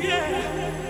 yeah.